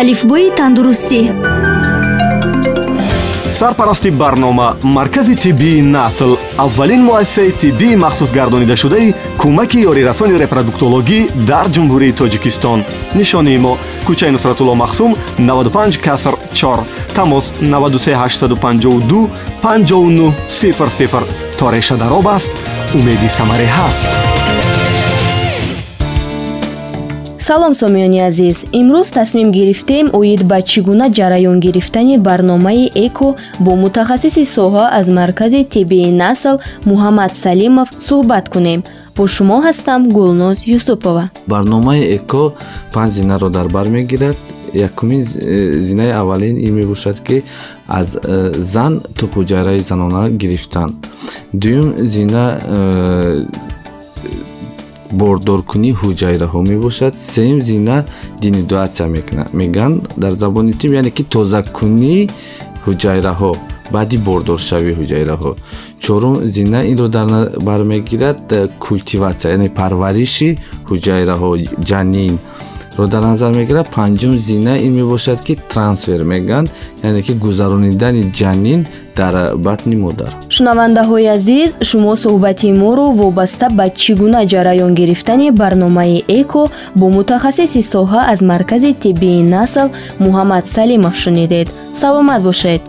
алифбои тандурустӣ. Сарпарасти барнома маркази тиббии насл аввалин муассисаи тиббии махсусгардонидашудаи кӯмаки ёрирасони репродуктологӣ дар ҷумҳурии тоҷикистон. Нишонии мо кӯчаи нусратулло махсум 95 каср 4 тамос 93852 5900 то реша дароб аст. Умеди самарӣ ҳаст салом сомиёни азиз. Имрӯз тасмим гирифтем оид ба чӣ гуна ҷараён гирифтани барномаи эко бо мутахассиси соҳа аз маркази тиббии насл муҳаммад салимов суҳбат кунем. Бо шумо ҳастам гулноз юсупова. Барномаи эко панҷ зинаро дар бар мегирад. Якумин э, зинаи аввалин ин мебошад ки аз э, зан тухуҷайраи занона гирифтан дуюм зина э, бордоркунии ҳуҷайраҳо мебошад. Сеюм зина денудатсия мегӯянд дар забони тиб яъне ки тозакунии ҳуҷайраҳо баъди бордоршавии ҳуҷайраҳо. Чорум зина инро дар бар мегирад культиватсия яъне парвариши ҳуҷайраҳо ҷанин ро дар назар мегирад. Панҷум зина ин мебошад ки трансфер мегӯянд яъне ки гузаронидани ҷанин дар батни модар шунавандаҳои азиз шумо суҳбати моро вобаста ба чӣ гуна ҷараён гирифтани барномаи эко бо мутахассиси соҳа аз маркази тиббии насл муҳаммад салимов шунидед саломат бошед.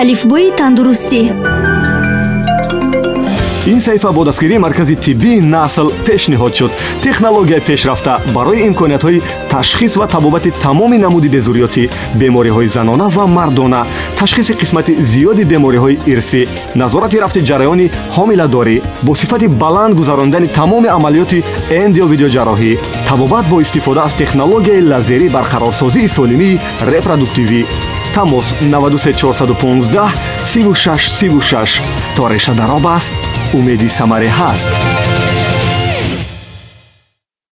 Алифбои тандурустӣ ин саҳифа бо дастгирии маркази тиббии насл пешниҳод шуд. Технология пешрафта барои имкониятҳои ташхис ва табобати тамоми намуди безурётӣ бемориҳои занона ва мардона ташхиси қисмати зиёди бемориҳои ирсӣ назорати рафти ҷараёни ҳомиладорӣ бо сифати баланд гузарондани тамоми амалиёти эндиовидеоҷарроҳӣ табобат бо истифода аз технологияи лазерӣ барқарорсозии солимии репродуктивӣ. Тамос 93415 3636 то реша дароб аст umeli samare hast.